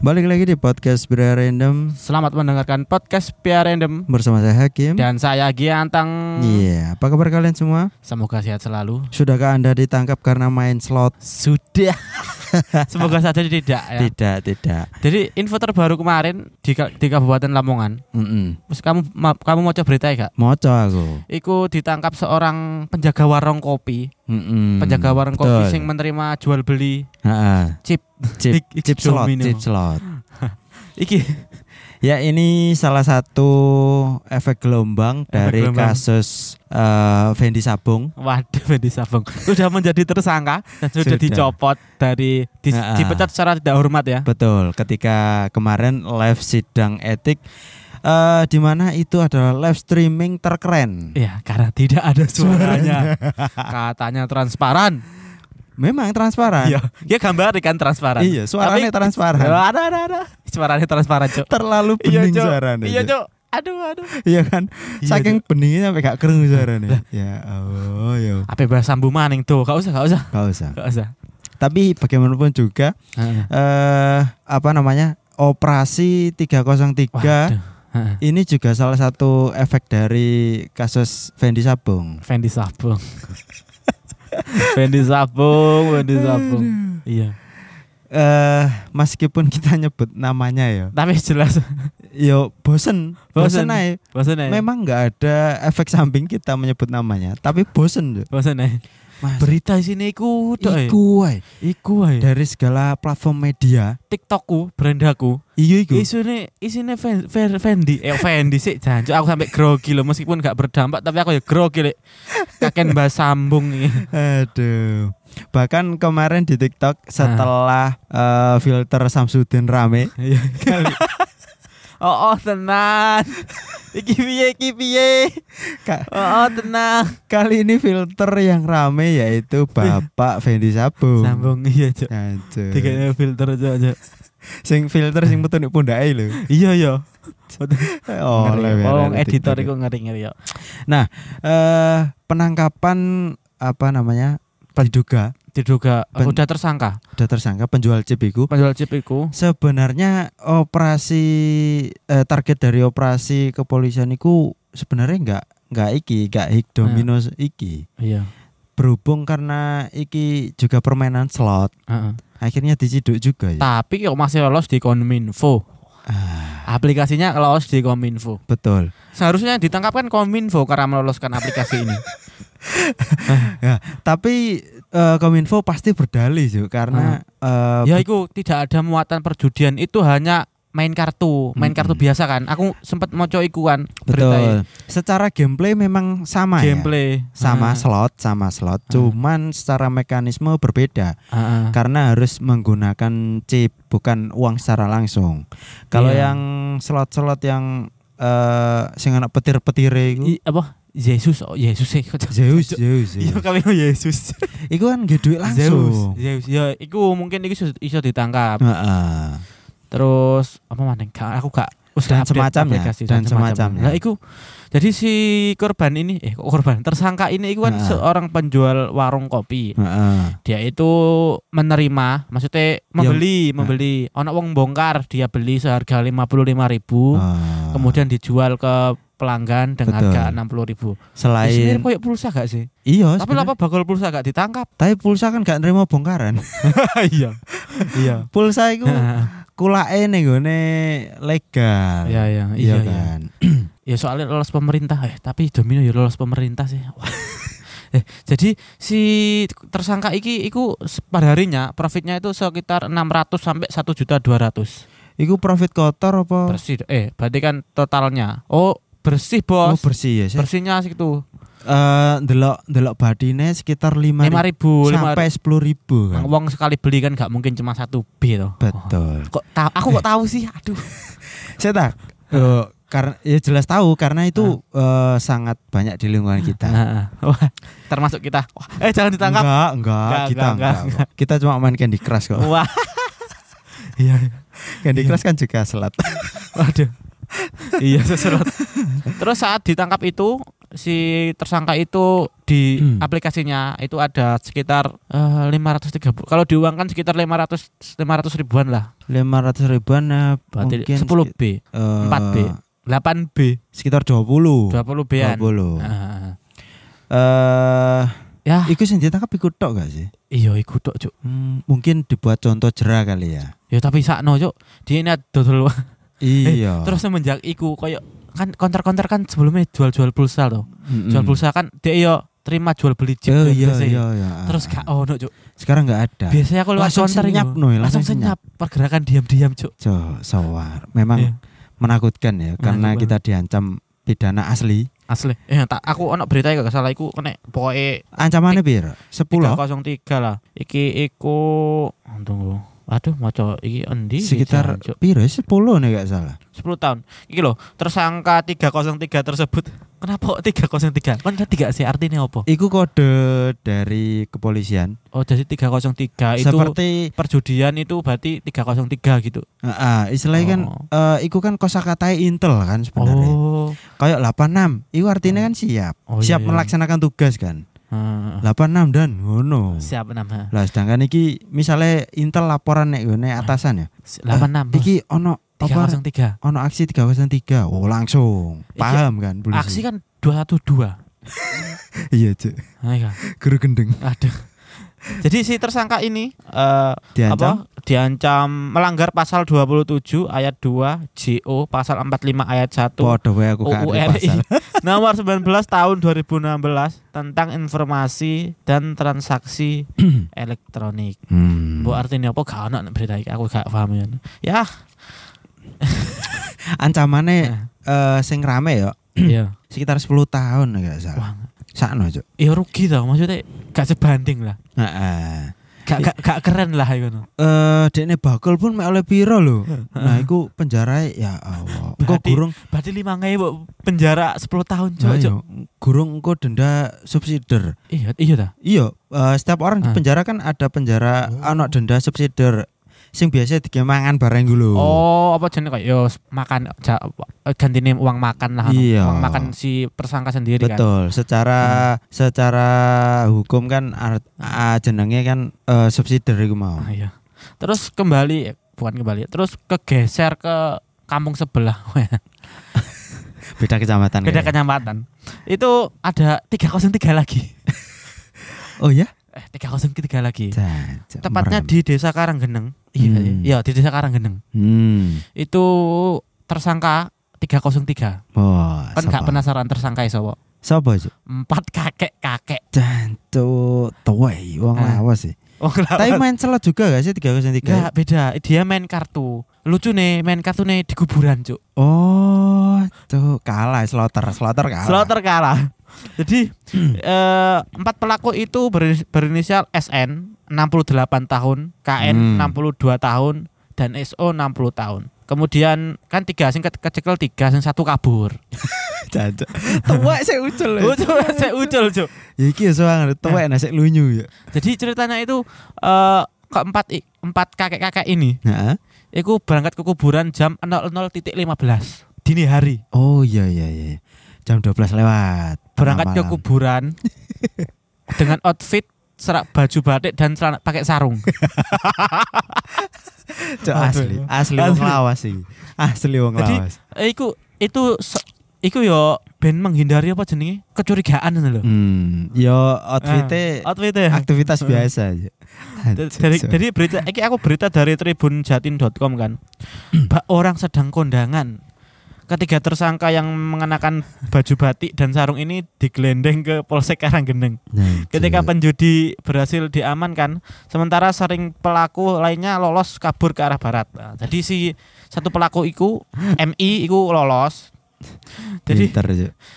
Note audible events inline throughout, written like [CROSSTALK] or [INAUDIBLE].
Balik lagi di podcast Bira Random Selamat mendengarkan podcast Pia Random bersama saya Hakim. dan saya Giantang. Iya, apa kabar kalian semua? Semoga sehat selalu. Sudahkah Anda ditangkap karena main slot? Sudah. [LAUGHS] Semoga saja tidak ya. Tidak, tidak. Jadi info terbaru kemarin di, di Kabupaten Lamongan. Mm Terus kamu ma- kamu mau coba berita ya gak? Moco aku. Iku ditangkap seorang penjaga warung kopi. Mm-mm. Penjaga warung kopi Betul. sing menerima jual beli Ha-ha. chip. Chip, chip slot, chip slot. [LAUGHS] Iki Ya ini salah satu efek gelombang dari gelombang. kasus eh, Fendi Sabung. Waduh Fendi Sabung [LAUGHS] Sudah menjadi tersangka Dan sudah, Sudah. dicopot dari di, Ha-ha. Dipecat secara tidak hormat ya Betul, ketika kemarin live sidang etik eh di mana itu adalah live streaming terkeren. Iya karena tidak ada suaranya Katanya transparan Memang transparan. Iya, dia gambar kan transparan. Iya, suaranya Tapi- transparan. Ya, ada ada ada. Suaranya transparan, Cok. Terlalu Iya, bening Cok. suaranya. Iya, Cok. Aduh, aduh. Iya kan? Iya, Saking beningnya sampai gak kering suaranya. ya Allah, ya. Apa bahasa sambu maning tuh? Gak usah, gak usah. Gak usah. Gak usah. Tapi bagaimanapun juga eh apa namanya? Operasi 303 Waduh. Ini juga salah satu efek dari kasus Fendi Sabung. Fendi Sabung. [LAUGHS] [LAUGHS] Fendi Sabung, Fendi Sabung. Iya. Eh meskipun kita nyebut namanya ya, Tapi jelas [LAUGHS] yo bosen, bosen, Bosen. aja. ya. Memang nggak ada efek samping kita menyebut namanya, tapi bosen. Bosan ya. Mas, Berita di sini iku tok. iku wae. Iku wae. dari segala platform media. TikTokku, brandaku. Iya iku. Isune isine Fendi, eh Fendi sih jancuk aku sampai grogi loh meskipun gak berdampak tapi aku ya grogi lek. Kaken bahas sambung iki. Aduh. Bahkan kemarin di TikTok setelah eh, filter Samsudin rame, Iya. Oh, oh tenan. [LAUGHS] Iki piye iki piye? Oh, oh tenan. kali ini filter yang rame yaitu Bapak Fendi Sabung. Sambung iya, Cuk. Aduh. Tiga filter aja aja. Sing filter sing metu nek pundake lho. Iya ya. Oh, lewer editor iku ngeri-ngeri ya. Eh penangkapan apa namanya? Diduga Diduga Ben- udah tersangka. sudah tersangka penjual chip iku. Penjual chip Sebenarnya operasi eh, target dari operasi kepolisian itu sebenarnya enggak enggak iki, enggak hik domino iki. iya. Berhubung karena iki juga permainan slot, Heeh. akhirnya diciduk juga ya. Tapi kok masih lolos di Kominfo. Ah, Aplikasinya lolos di Kominfo. betul. Seharusnya ditangkap kan Kominfo karena meloloskan aplikasi ini. [LAUGHS] Tapi eh, Kominfo pasti berdalih juga karena eh, ya itu tidak ada muatan perjudian itu hanya main kartu, main kartu Mm-mm. biasa kan. Aku sempat moco iku kan betul. Secara gameplay memang sama ya. gameplay Sama Ah, slot, sama slot. Cuman secara mekanisme berbeda. ah. karena harus menggunakan chip bukan uang secara langsung. Kalau Iya. yang slot-slot yang eh sing anak petir-petir itu I- apa? Yesus, oh Yesus sih. [LAUGHS] Zeus, Zeus. Iya kami Yesus. [LAUGHS] Iku kan gede duit langsung. Zeus, Zeus. Ya, iku mungkin iku iso, ditangkap. Heeh. Terus apa mana? Gak, aku gak wis Dan gak semacamnya, aplikasi dan semacamnya. Nah, iku jadi si korban ini eh kok korban tersangka ini iku kan Heeh. seorang penjual warung kopi. Heeh. Dia itu menerima, maksudnya membeli, membeli. Ono wong bongkar, dia beli seharga 55.000 ribu, Ah. kemudian dijual ke pelanggan dengan Betul. harga 60.000 ribu. selain koyo pulsa gak sih? iya Tapi apa bakal pulsa gak ditangkap? tapi pulsa kan gak nerima bongkaran. [LAUGHS] iya. Iya. pulsa iku [LAUGHS] kulake ning gone legal. Iya, iya, Iya iya, iya. kan. [CLEARS THROAT] Ya soalnya lolos pemerintah eh tapi Domino ya lolos pemerintah sih. [LAUGHS] Eh, jadi si tersangka iki iku pada harinya profitnya itu sekitar 600 sampai 1 juta 200. Iku profit kotor apa? Bersih. Eh, berarti kan totalnya. Oh, bersih Oh, bos. bersih ya. Saya Bersihnya situ eh ndelok ndelok badine sekitar 5 lima ribu, sampai 10 ribu kan. Wong sekali beli kan nggak mungkin cuma satu B toh. Betul. Kok tahu? Aku kok tahu sih? Aduh. [LAUGHS] Saya tak eh, karena ya jelas tahu karena itu eh, sangat banyak di lingkungan kita. Wah, termasuk kita. Wah, eh jangan ditangkap. Enggak, enggak, Enggak, kita enggak, enggak, enggak. Kita cuma main Candy Crush kok. Wah. [LAUGHS] Iya. Candy Crush kan juga selat. Waduh. Iya seserot. Terus saat ditangkap itu si tersangka itu di Hmm. aplikasinya itu ada sekitar eh, 530. Kalau diuangkan sekitar 500 500 ribuan lah. 500 ribuan eh, Berarti mungkin 10 B, eh, 4 B, 8 B, sekitar 20. 20 B-an. 20. Ah. Eh, ya, iku sing ditangkap iku tok gak sih? iya iku tok, Cuk. Hmm, mungkin dibuat contoh jerah kali ya. Ya tapi sakno, Cuk. Dia ini dodol Iya. Terus semenjak iku koyo kan konter-konter kan sebelumnya jual-jual pulsa tuh. Mm-mm. Jual pulsa kan dia yo terima jual beli chip Oh iya biasanya. iya iya. Terus gak ono, Cuk. sekarang nggak ada. Biasanya aku lewat Langsung konter senyap, Noy, langsung langsung senyap pergerakan diam-diam, Cuk. Jo, sawar. Memang Iya. menakutkan ya karena Menakutkan. kita diancam pidana asli. Asli. Eh tak aku ono berita gak salah iku kena pokoke Ancamannya piro? 10. 303 lah. Iki iku tunggu. Aduh, maca iki endi? Sekitar piro? 10 nih gak salah. 10 tahun. Iki loh, tersangka 303 tersebut. Kenapa kok 303? Kan tiga sih artinya apa? Iku kode dari kepolisian. Oh, jadi 303 itu Seperti perjudian itu berarti 303 gitu. ah, ah, istilahnya kan Oh. eh, iku kan kosakata Intel kan sebenarnya. Oh. Kayak 86. Iku artinya kan siap. Oh, iya, siap iya. melaksanakan tugas kan. Heeh. 86 dan ngono. Siap nama. Lah sedangkan iki misalnya Intel laporan nek ngene atasan ya. 86. Bos. Iki ono apa 303. ono aksi 303. Oh, langsung. Iki Paham kan polisi. Aksi kan 212. [LAUGHS] Iya, Cuk. Nah, iya. Guru gendeng. Aduh. Jadi si tersangka ini eh Diancam apa? Diancam melanggar pasal 27 ayat 2 JO pasal 45 ayat 1 Podo wae aku UU RI pasal. [LAUGHS] nomor 19 tahun 2016 tentang informasi dan transaksi [CLEARS THROAT] elektronik. Hmm. Bu artinya apa gak ono berita iki aku gak paham ya. Ya, Ancamane [LAUGHS] Nah. eh sing rame ya iya. [CLEARS THROAT] sekitar 10 tahun gak salah. Wah, Sakno, Cuk. ya rugi tau maksudnya gak sebanding lah. Heeh. Gak gak, gak keren lah ngono. Eh dekne bakul pun mek oleh piro lho. Nah, iku penjara ya Allah. Engko gurung Berarti 5 bu penjara 10 tahun Nah, cok. iya, gurung engko denda subsidier. Iya, iya dah. Iya, eh, setiap orang di Ah. penjara kan ada penjara Oh. ana denda subsidier. Sing biasa digemangan bareng dulu. Oh, apa jenis kayak yo makan ja, gantine uang makan lah. anu. Iya. Uang makan si tersangka sendiri kan. Betul, secara secara hukum kan art, jenenge kan eh, subsidier iku mau. Ah, iya. Terus kembali bukan kembali, terus kegeser ke kampung sebelah. [LAUGHS] Beda kecamatan. Beda kecamatan. Itu ada 303 lagi. Oh ya? Eh, 303 lagi. Caca, Tepatnya merem. di Desa Karanggeneng. Iya, Hmm. iya di Desa Karanggeneng. Hmm. Itu tersangka 303. Wah, Kan gak penasaran tersangka iso. Sapa itu? Empat kakek-kakek. Jancu tuwei wong Ah. lawas sih. Oh, Tapi main celot juga gak sih 303? Enggak beda, dia main kartu. Lucu nih, main kartu nih di kuburan, Cuk. Oh, tuh kalah slaughter, slaughter kalah. Slaughter kalah. Jadi [CLEARS THROAT] eh, empat pelaku itu ber- berinisial SN 68 tahun, KN Hmm. 62 tahun, dan SO 60 tahun. Kemudian kan tiga sing ke- kecekel tiga, sing satu kabur. [LAUGHS] Jancu. [LAUGHS] Tuwek sik ucul. ya. Ucul, saya ucul, Cuk. Ya iki ya soang tuwek nasik lunyu ya. Jadi ceritanya itu eh, keempat i- empat kakek-kakek ini, Heeh. itu berangkat ke kuburan jam 00.15 dini hari. Oh iya iya iya. Jam 12 lewat. berangkat ke kuburan [LAUGHS] dengan outfit serak baju batik dan celana pakai sarung. [LAUGHS] Aduh. asli, asli wong lawas sih. Asli wong lawas. Eh, iku itu iku yo ben menghindari apa jenenge kecurigaan ngono lho. Hmm, yo outfitnya Ah, outfitnya. aktivitas [LAUGHS] biasa aja. dari dari berita iki aku berita dari tribunjatin.com kan. [CLEARS THROAT] Orang sedang kondangan. Ketiga tersangka yang mengenakan baju batik dan sarung ini digelendeng ke Polsek Karanggeneng. Ketika penjudi berhasil diamankan, sementara sering pelaku lainnya lolos kabur ke arah barat. Nah, jadi si satu pelaku iku MI iku lolos [LAUGHS] Jadi Pinter,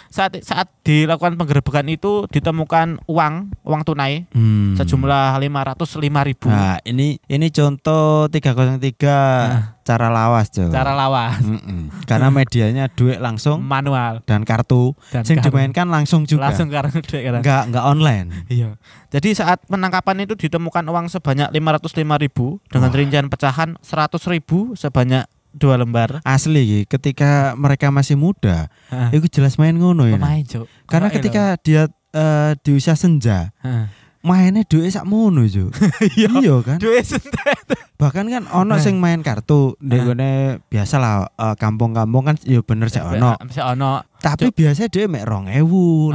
saat saat dilakukan penggerebekan itu ditemukan uang uang tunai Hmm. sejumlah 505 ribu Nah, ini ini contoh 303 cara lawas, Cuk. cara lawas Mm-mm. Karena [LAUGHS] medianya duit langsung manual dan kartu dan kartu. dimainkan langsung juga. langsung karena duit karena. Enggak enggak online. Iya. Jadi saat penangkapan itu ditemukan uang sebanyak 505 ribu dengan Wah. rincian pecahan 100 ribu sebanyak dua lembar. Asli ketika mereka masih muda, Heeh. itu jelas main ngono ya. Pemain, Cuk. Karena ketika dia eh, di usia senja, Heeh. mainnya duit sak mono, Cuk. [LAUGHS] iya kan? Duit sentet. Bahkan kan ono Nah. sing main kartu, ndek biasa lah eh, kampung-kampung kan ya bener sih ono. Bisa ono. Tapi biasa dia mek 2000,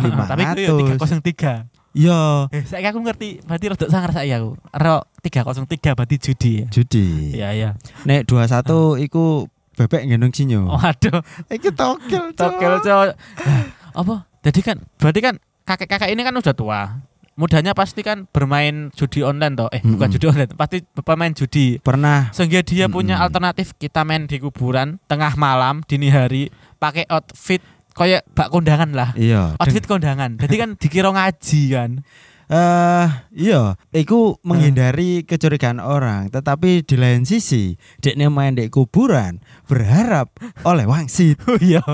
500. Tapi itu 303. Iya, Eh, saya aku ngerti, berarti rada sangar saya aku. Ro 303 berarti judi ya. judi. Iya, iya. Nek 21 iku bebek ngendong sinyo. Oh, aduh. Iki tokel. Tokel. Lah, Apa? Jadi kan berarti kan kakek-kakek ini kan udah tua. Mudanya pasti kan bermain judi online toh. Eh, bukan Mm-mm. judi online, pasti pemain judi. Pernah Sehingga dia punya Mm-mm. alternatif kita main di kuburan tengah malam dini hari pakai outfit kayak bak kondangan lah. iya. Outfit kondangan. Jadi kan dikira ngaji kan. Eh iya, iku menghindari kecurigaan orang, tetapi di lain sisi, dekne main di kuburan berharap oleh wangsit. [LAUGHS] Oh iya.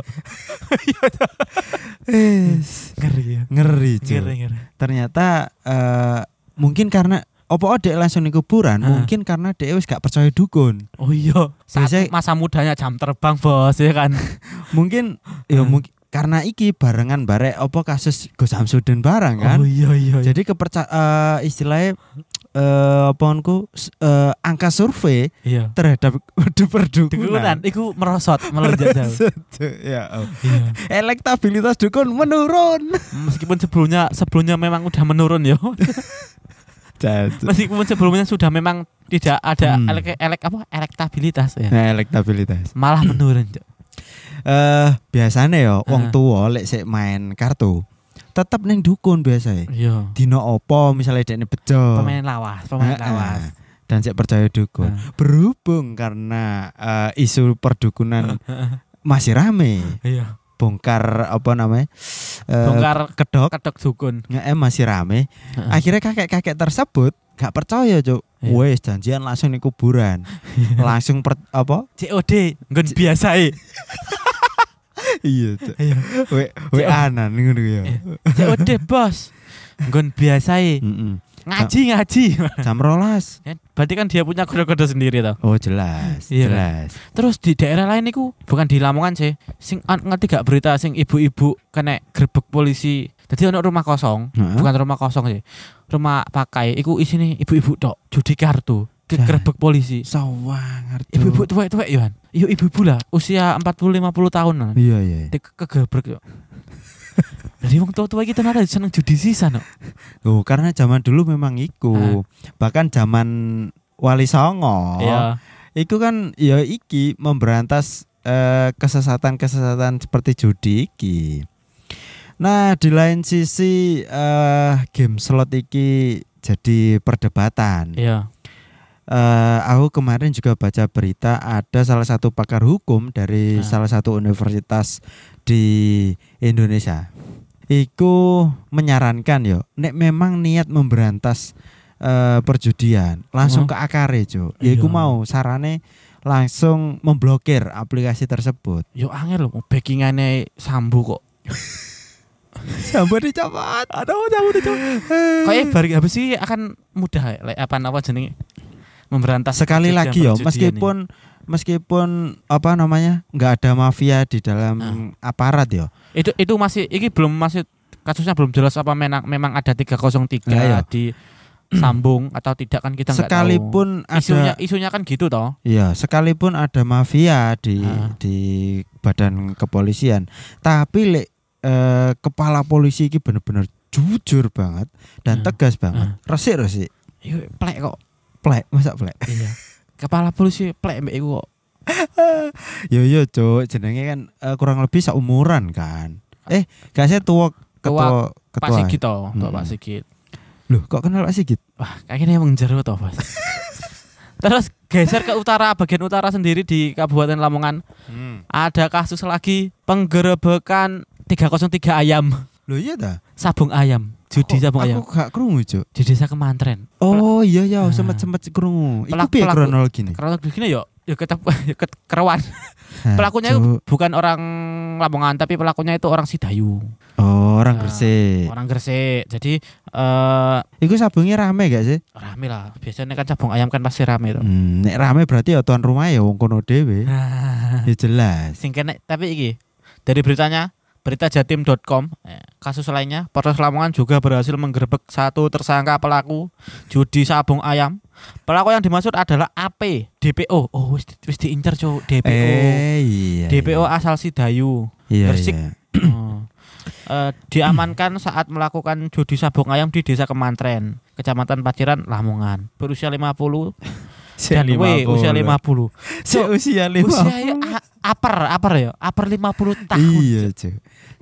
Wis, Ngeri ya. ngeri, cuy. Ngeri, ngeri. Ternyata eh mungkin karena opo dek langsung di kuburan, mungkin karena dek wis gak percaya dukun. Oh iya. Saat Biasanya- masa mudanya jam terbang, Bos, ya kan. [LAUGHS] Mungkin ya Ah. mungkin karena iki barengan barek opo kasus Gus Samsudin barang kan. Oh iya iya. iya. Jadi kepercaya eh, istilahnya eh apa onku, s- eh, angka survei iya. terhadap [LAUGHS] Dukunan perdukunan. iku merosot melonjak jauh. ya, oh. Iya. [LAUGHS] elektabilitas dukun menurun. Meskipun sebelumnya sebelumnya memang udah menurun ya. [LAUGHS] Meskipun sebelumnya sudah memang tidak ada Hmm. elek, elek apa elektabilitas ya. Nah, elektabilitas. Malah menurun. Eh biasanya ya wong tua lek sik main kartu tetep ning dukun biasa. Iya. Dino opo misalnya dekne bejo. Pemain lawas, pemain Heeh. lawas. Dan sik percaya dukun. Berhubung karena eh, isu perdukunan [LAUGHS] masih rame, Iya. bongkar apa namanya? Eh, Bongkar kedok kedok dukun. nge masih rame. Heeh. Akhirnya kakek-kakek tersebut gak percaya, Cuk. Iya. Wes janjian langsung di kuburan. [LAUGHS] langsung per, apa? COD nggon biasa [LAUGHS] iya. Iya. We, we anan ngono ya. Eh. COD, Bos. Nggon biasa. Ngaji ngaji. Jam rolas. Kan Berarti kan dia punya kode-kode sendiri toh. Oh, jelas. Iya, kan? jelas. Terus di daerah lain itu bukan di Lamongan sih. Sing ngerti gak berita sing ibu-ibu kena grebek polisi. Jadi ono rumah kosong, Heeh. bukan rumah kosong sih. Rumah pakai iku isine ibu-ibu tok judi kartu. Ke Dah. grebek polisi. Sawang. Ibu-ibu tuwek-tuwek yo kan. Yo ibu-ibu lah, usia 40 50 tahun lah. Iya, iya. Di ke kegebrek yo. Jadi wong tua-tua iki ternyata seneng judi sisan kok. Oh, karena zaman dulu memang iku. Bahkan zaman Wali Songo. Iya. Iku kan ya iki memberantas eh, kesesatan-kesesatan seperti judi iki. Nah, di lain sisi eh, game slot iki jadi perdebatan. Iya. Eh, aku kemarin juga baca berita ada salah satu pakar hukum dari Nah. salah satu universitas di Indonesia. Iku menyarankan yo, nek memang niat memberantas eh, perjudian, langsung Oh. ke akare, Jo. Ya iku Iya. mau sarane langsung memblokir aplikasi tersebut. Yo angel lho backingane sambu kok. [LAUGHS] Sampai dicopot. Aduh, sambu dicopot. Kayak bari habis sih akan mudah like, apa apa jenenge memberantas Sekali lagi yo, meskipun meskipun apa namanya nggak ada mafia di dalam Ah. aparat yo. ini. itu itu masih ini belum masih kasusnya belum jelas apa memang memang ada 303 Iya, iya. di sambung atau tidak kan kita nggak tahu. sekalipun isunya ada isunya kan gitu toh. Iya, sekalipun ada mafia di Ah. di badan kepolisian, tapi lek eh, kepala polisi ini bener-bener jujur banget dan Ah. tegas banget. Resik resik. Iya, plek kok. Plek, masa plek? Iya. Kepala polisi plek mbek iku kok. [LAUGHS] Yo yo, Cuk, jenenge kan eh, kurang lebih seumuran kan. Eh, gak saya tua ketua Pak ketua. Sigit toh, Tok Mm-mm. Pak Sigit. Loh, kok kenal Pak Sigit? Wah, kayaknya emang jero toh, Bos. [LAUGHS] Terus geser ke utara bagian utara sendiri di Kabupaten Lamongan Hmm. ada kasus lagi penggerebekan 303 ayam, Loh iya ta? sabung ayam, judi sabung aku ayam gak krungu, Cuk. di desa Kemantren. Oh iya ya, Ah. sempet-sempet krungu. Iku Pelak- piye pelaku- kronologi nih? Karena begini yo, yo ketep [LAUGHS] yo ket- kerewan. Pelakunya itu bukan orang Lamongan tapi pelakunya itu orang Sidayu. Oh, orang Gresik. Orang Gresik. Jadi eh Iku sabungnya rame gak sih? rame lah. Biasanya kan sabung ayam kan pasti rame tuh. Hmm, nek rame berarti ya tuan rumah ya wong kono dhewe. [LAUGHS] Ya jelas. Sing kena tapi iki dari beritanya beritajatim.com eh, kasus lainnya Polres Lamongan juga berhasil menggerebek satu tersangka pelaku judi sabung ayam. Pelaku yang dimaksud adalah AP DPO. Oh wis wis diincer Cuk, DPO. Eh, iya. DPO asal Sidayu. Iya, Gresik. iya. Oh. Eh, diamankan saat melakukan judi sabung ayam di Desa Kemantren, Kecamatan Paciran, Lamongan. Berusia 50 [LAUGHS] dan W usia 50. Si usia 50. Usia ya, a- upper, upper ya, upper 50 tahun. Iya, Cuk.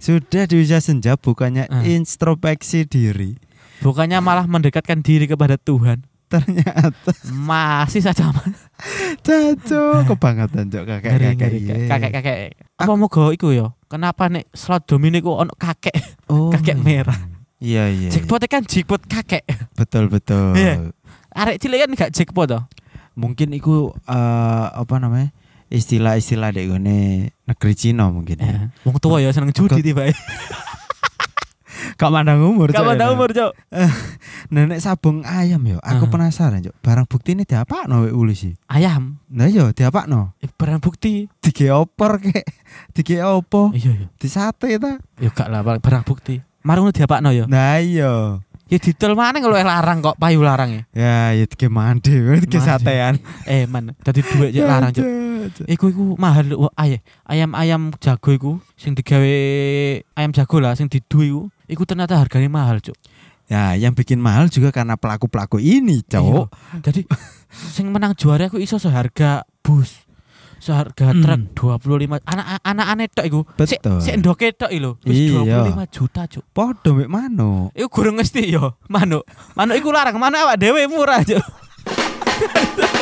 Sudah di usia senja bukannya Eh. introspeksi diri. Bukannya malah mendekatkan diri kepada Tuhan. Ternyata Masih saja caco kebangetan Cuk kakek-kakek. iya. kakek-kakek. Apa moga iku ya? Kenapa nek slot domino iku ono kakek, Oh. kakek merah. Iya, iya. Jackpot kan jackpot kakek. Betul, betul. Iya. Arek cilik kan gak jackpot toh. Mungkin iku eh, apa namanya? Istilah-istilah dek gone negeri Cina mungkin ya. Wong tua ya seneng judi tiba. Gak [LAUGHS] mandang umur. Pada ya. umur, Cok. [LAUGHS] Nenek sabung ayam yo. Aku Ah. penasaran yo. Barang bukti ini diapakno wek ulisi? Ayam, Nah yo diapakno. eh, barang bukti. Dige opor kek. [LAUGHS] Dige opo? Iya, iya. Di sate ta? Ya gak lah barang bukti. Marung diapakno ya. Nah iya. Ya didol mana kalau larang kok payu larang ya. Ya ya dige mande, dige Mande. satean. Eh man, dadi duit ya larang cuk. Iku iku mahal lho. Ayam-ayam jago iku sing digawe ayam jago lah sing didu iku. Iku ternyata harganya mahal, Cuk. Ya, yang bikin mahal juga karena pelaku-pelaku ini. Iya. Jadi [LAUGHS] sing menang juara aku iso seharga bus. Seharga Hmm. truk 25 anak anak aneh tok iku. Sik sik ndoke tok lho. Wis Iya. 25 juta, Cuk. Podo mek mano. Iku gurung mesti yo, manuk. Manuk iku larang, manuk awak dhewe murah, Cuk. [LAUGHS]